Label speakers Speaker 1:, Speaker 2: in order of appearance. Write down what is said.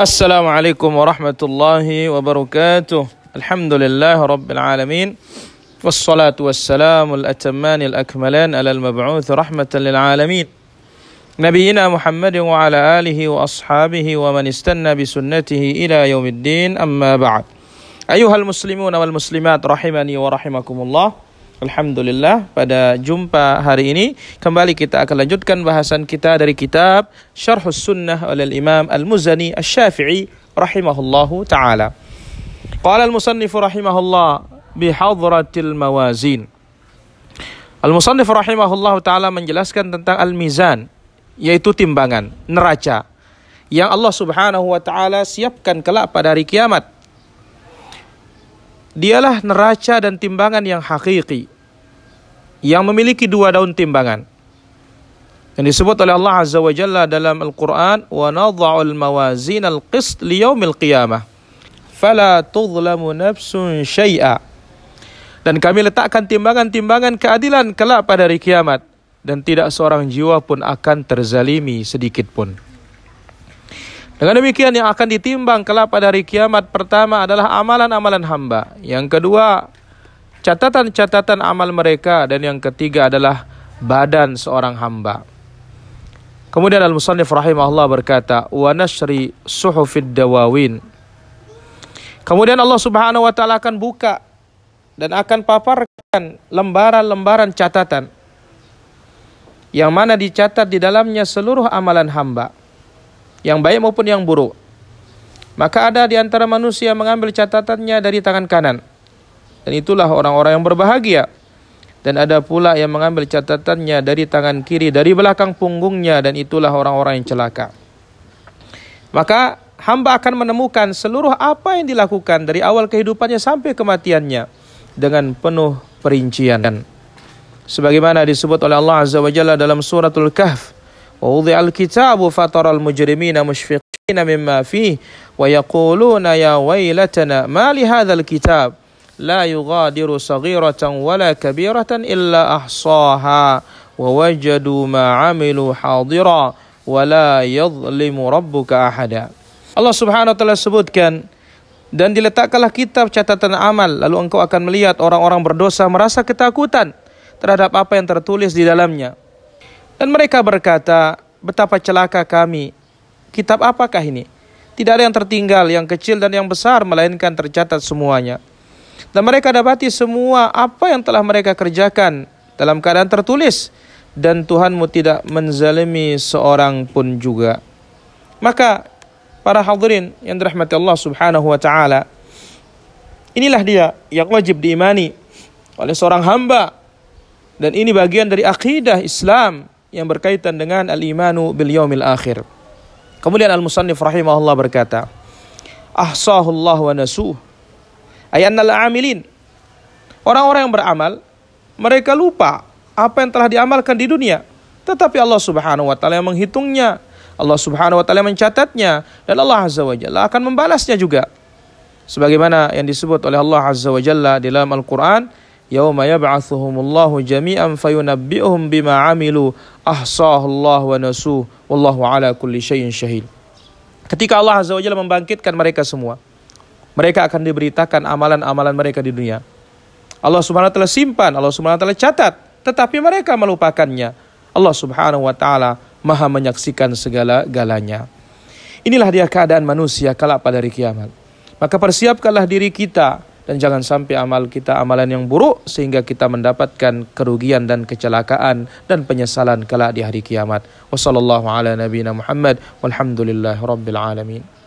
Speaker 1: السلام عليكم ورحمة الله وبركاته. الحمد لله رب العالمين. والصلاة والسلام الأتمان الأكملان على المبعوث رحمة للعالمين. نبينا محمد وعلى آله وأصحابه ومن استنى بسنته إلى يوم الدين. أما بعد. أيها المسلمون والمسلمات رحمني ورحمكم الله. Alhamdulillah pada jumpa hari ini kembali kita akan lanjutkan bahasan kita dari kitab Syarhus Sunnah oleh Imam Al-Muzani Asy-Syafi'i rahimahullahu taala. Qala al-musannif rahimahullah bihadratil mawazin. Al-musannif rahimahullahu taala menjelaskan tentang al-mizan yaitu timbangan, neraca yang Allah Subhanahu wa taala siapkan kelak pada hari kiamat dialah neraca dan timbangan yang hakiki yang memiliki dua daun timbangan yang disebut oleh Allah Azza wa Jalla dalam Al-Quran wa nadha'ul mawazin al-qist liyaumil qiyamah fala nafsun dan kami letakkan timbangan-timbangan keadilan kelak pada hari kiamat dan tidak seorang jiwa pun akan terzalimi sedikit pun. Dengan demikian yang akan ditimbang kelak pada hari kiamat pertama adalah amalan-amalan hamba. Yang kedua, catatan-catatan amal mereka dan yang ketiga adalah badan seorang hamba. Kemudian Al-Musannif rahimahullah berkata, "Wa nashri suhufid dawawin." Kemudian Allah Subhanahu wa taala akan buka dan akan paparkan lembaran-lembaran catatan yang mana dicatat di dalamnya seluruh amalan hamba yang baik maupun yang buruk. Maka ada di antara manusia mengambil catatannya dari tangan kanan. Dan itulah orang-orang yang berbahagia. Dan ada pula yang mengambil catatannya dari tangan kiri, dari belakang punggungnya. Dan itulah orang-orang yang celaka. Maka hamba akan menemukan seluruh apa yang dilakukan dari awal kehidupannya sampai kematiannya. Dengan penuh perincian. Sebagaimana disebut oleh Allah Azza wa Jalla dalam suratul Kahf. ووضع الكتاب فترى المجرمين مشفقين مما فيه ويقولون يا ويلتنا ما لهذا الكتاب لا يغادر صغيرة ولا كبيرة إلا أحصاها ووجدوا ما عملوا حاضرا ولا يظلم ربك أحدا Allah Subhanahu wa taala sebutkan dan diletakkanlah kitab catatan amal lalu engkau akan melihat orang-orang berdosa merasa ketakutan terhadap apa yang tertulis di dalamnya dan mereka berkata, betapa celaka kami. Kitab apakah ini? Tidak ada yang tertinggal, yang kecil dan yang besar, melainkan tercatat semuanya. Dan mereka dapati semua apa yang telah mereka kerjakan dalam keadaan tertulis. Dan Tuhanmu tidak menzalimi seorang pun juga. Maka, para hadirin yang dirahmati Allah subhanahu wa ta'ala, inilah dia yang wajib diimani oleh seorang hamba. Dan ini bagian dari akidah Islam yang berkaitan dengan al-imanu bil yaumil akhir. Kemudian al-musannif rahimahullah berkata, Ahsahullah wa nasuh. Ayannal amilin. Orang-orang yang beramal, mereka lupa apa yang telah diamalkan di dunia. Tetapi Allah subhanahu wa ta'ala yang menghitungnya. Allah subhanahu wa ta'ala mencatatnya. Dan Allah azza wa jalla akan membalasnya juga. Sebagaimana yang disebut oleh Allah azza wa jalla di dalam Al-Quran, yauma yab'athuhumullahu jami'an fayunabbi'uhum bima 'amilu ahsahullahu wa nasuh wallahu ala kulli syai'in syahid. Ketika Allah Azza wa Jalla membangkitkan mereka semua, mereka akan diberitakan amalan-amalan mereka di dunia. Allah Subhanahu wa taala simpan, Allah Subhanahu wa taala catat, tetapi mereka melupakannya. Allah Subhanahu wa taala Maha menyaksikan segala-galanya. Inilah dia keadaan manusia kala pada hari kiamat. Maka persiapkanlah diri kita dan jangan sampai amal kita amalan yang buruk sehingga kita mendapatkan kerugian dan kecelakaan dan penyesalan kelak di hari kiamat. Wassallallahu ala nabiyina Muhammad alamin.